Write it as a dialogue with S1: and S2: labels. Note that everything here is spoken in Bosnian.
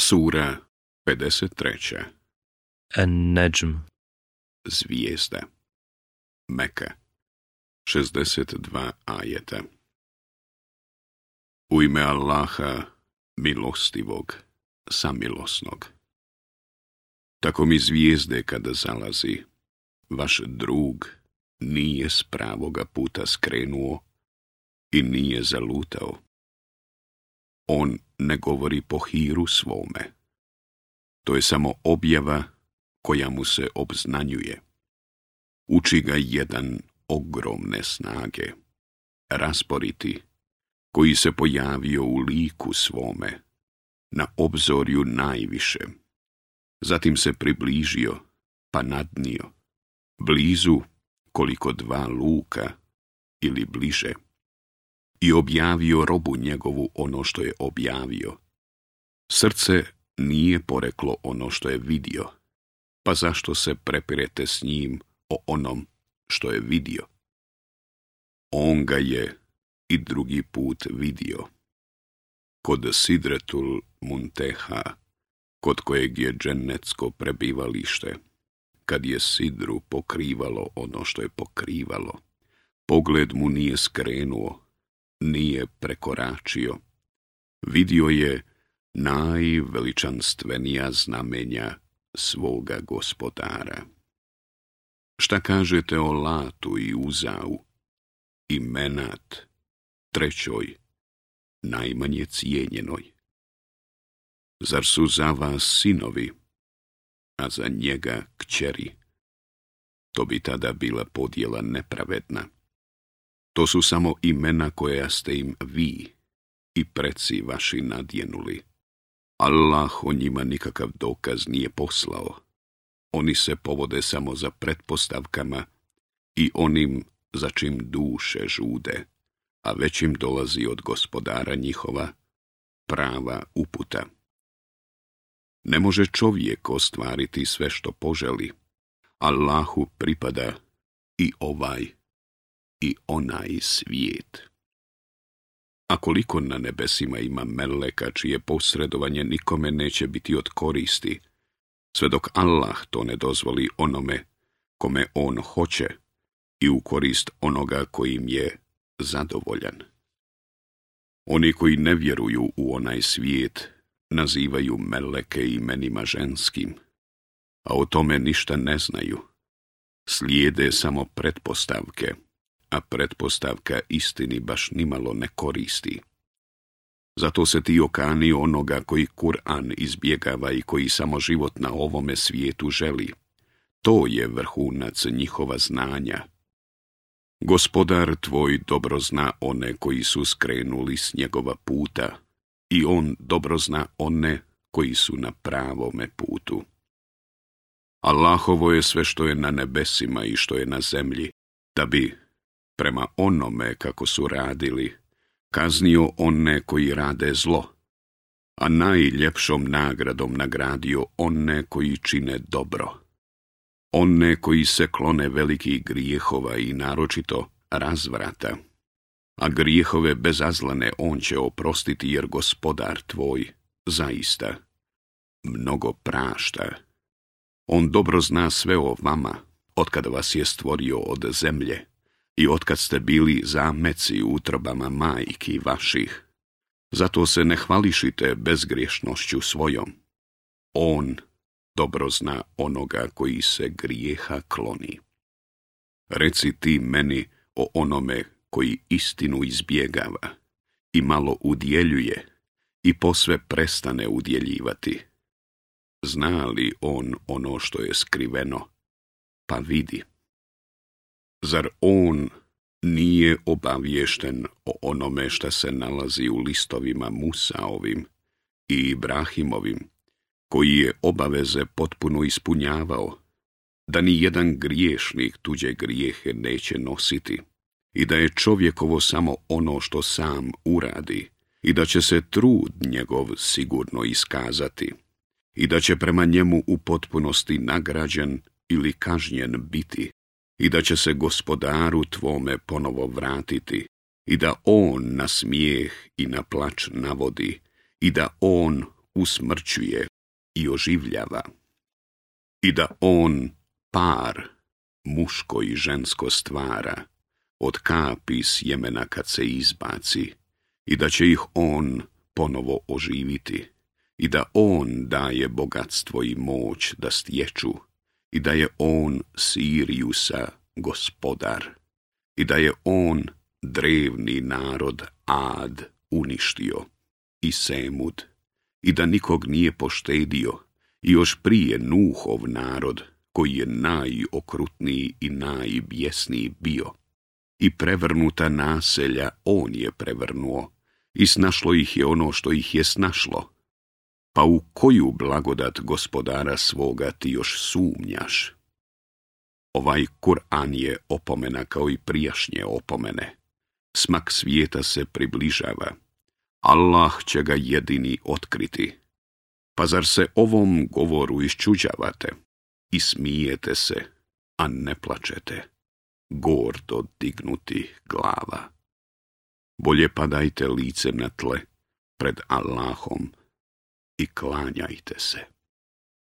S1: Sura 53. An-Najm Zvijezda Meka 62 ajeta U ime Allaha, milostivog, samilosnog. Tako mi zvijezde kada zalazi, vaš drug nije s pravoga puta skrenuo i nije zalutao. On ne govori po hiru svome. To je samo objava koja mu se obznanjuje. Uči ga jedan ogromne snage, rasporiti, koji se pojavio u liku svome, na obzorju najviše. Zatim se približio, pa nadnio, blizu koliko dva luka ili bliže i objavio robu njegovu ono što je objavio. Srce nije poreklo ono što je vidio, pa zašto se prepirete s njim o onom što je vidio? On ga je i drugi put vidio. Kod Sidretul Munteha, kod kojeg je dženecko prebivalište, kad je Sidru pokrivalo ono što je pokrivalo, pogled mu nije skrenuo, nije prekoračio. Vidio je najveličanstvenija znamenja svoga gospodara. Šta kažete o Latu i Uzau i Menat, trećoj, najmanje cijenjenoj? Zar su za vas sinovi, a za njega kćeri? To bi tada bila podjela nepravedna. To su samo imena koja ste im vi i preci vaši nadjenuli. Allah o njima nikakav dokaz nije poslao. Oni se povode samo za pretpostavkama i onim za čim duše žude, a već im dolazi od gospodara njihova prava uputa. Ne može čovjek ostvariti sve što poželi. Allahu pripada i ovaj i onaj svijet. A koliko na nebesima ima meleka čije posredovanje nikome neće biti od koristi, sve dok Allah to ne dozvoli onome kome on hoće i u korist onoga kojim je zadovoljan. Oni koji ne vjeruju u onaj svijet nazivaju meleke imenima ženskim, a o tome ništa ne znaju. Slijede samo pretpostavke a pretpostavka istini baš nimalo ne koristi. Zato se ti okani onoga koji Kur'an izbjegava i koji samo život na ovome svijetu želi. To je vrhunac njihova znanja. Gospodar tvoj dobro zna one koji su skrenuli s njegova puta i on dobro zna one koji su na pravome putu. Allahovo je sve što je na nebesima i što je na zemlji, da bi prema onome kako su radili, kaznio one koji rade zlo, a najljepšom nagradom nagradio one koji čine dobro. One koji se klone velikih grijehova i naročito razvrata, a grijehove bezazlane on će oprostiti jer gospodar tvoj zaista mnogo prašta. On dobro zna sve o vama, otkada vas je stvorio od zemlje i otkad ste bili zameci u utrobama majki vaših. Zato se ne hvališite bezgriješnošću svojom. On dobro zna onoga koji se grijeha kloni. Reci ti meni o onome koji istinu izbjegava i malo udjeljuje i posve prestane udjeljivati. Zna li on ono što je skriveno? Pa vidi. Zar on nije obaviješten o onome što se nalazi u listovima Musaovim i Ibrahimovim, koji je obaveze potpuno ispunjavao, da ni jedan griješnik tuđe grijehe neće nositi i da je čovjekovo samo ono što sam uradi i da će se trud njegov sigurno iskazati i da će prema njemu u potpunosti nagrađen ili kažnjen biti i da će se gospodaru tvome ponovo vratiti i da on na smijeh i na plač navodi i da on usmrćuje i oživljava i da on par muško i žensko stvara od kapi sjemena kad se izbaci i da će ih on ponovo oživiti i da on daje bogatstvo i moć da stječu i da je on Sirijusa gospodar i da je on drevni narod Ad uništio i Semud i da nikog nije poštedio i još prije Nuhov narod koji je najokrutniji i najbjesniji bio i prevrnuta naselja on je prevrnuo i snašlo ih je ono što ih je snašlo pa u koju blagodat gospodara svoga ti još sumnjaš? Ovaj Kur'an je opomena kao i prijašnje opomene. Smak svijeta se približava. Allah će ga jedini otkriti. Pa zar se ovom govoru iščuđavate? I smijete se, a ne plačete. Gordo dignuti glava. Bolje padajte lice na tle pred Allahom, i klanjajte se.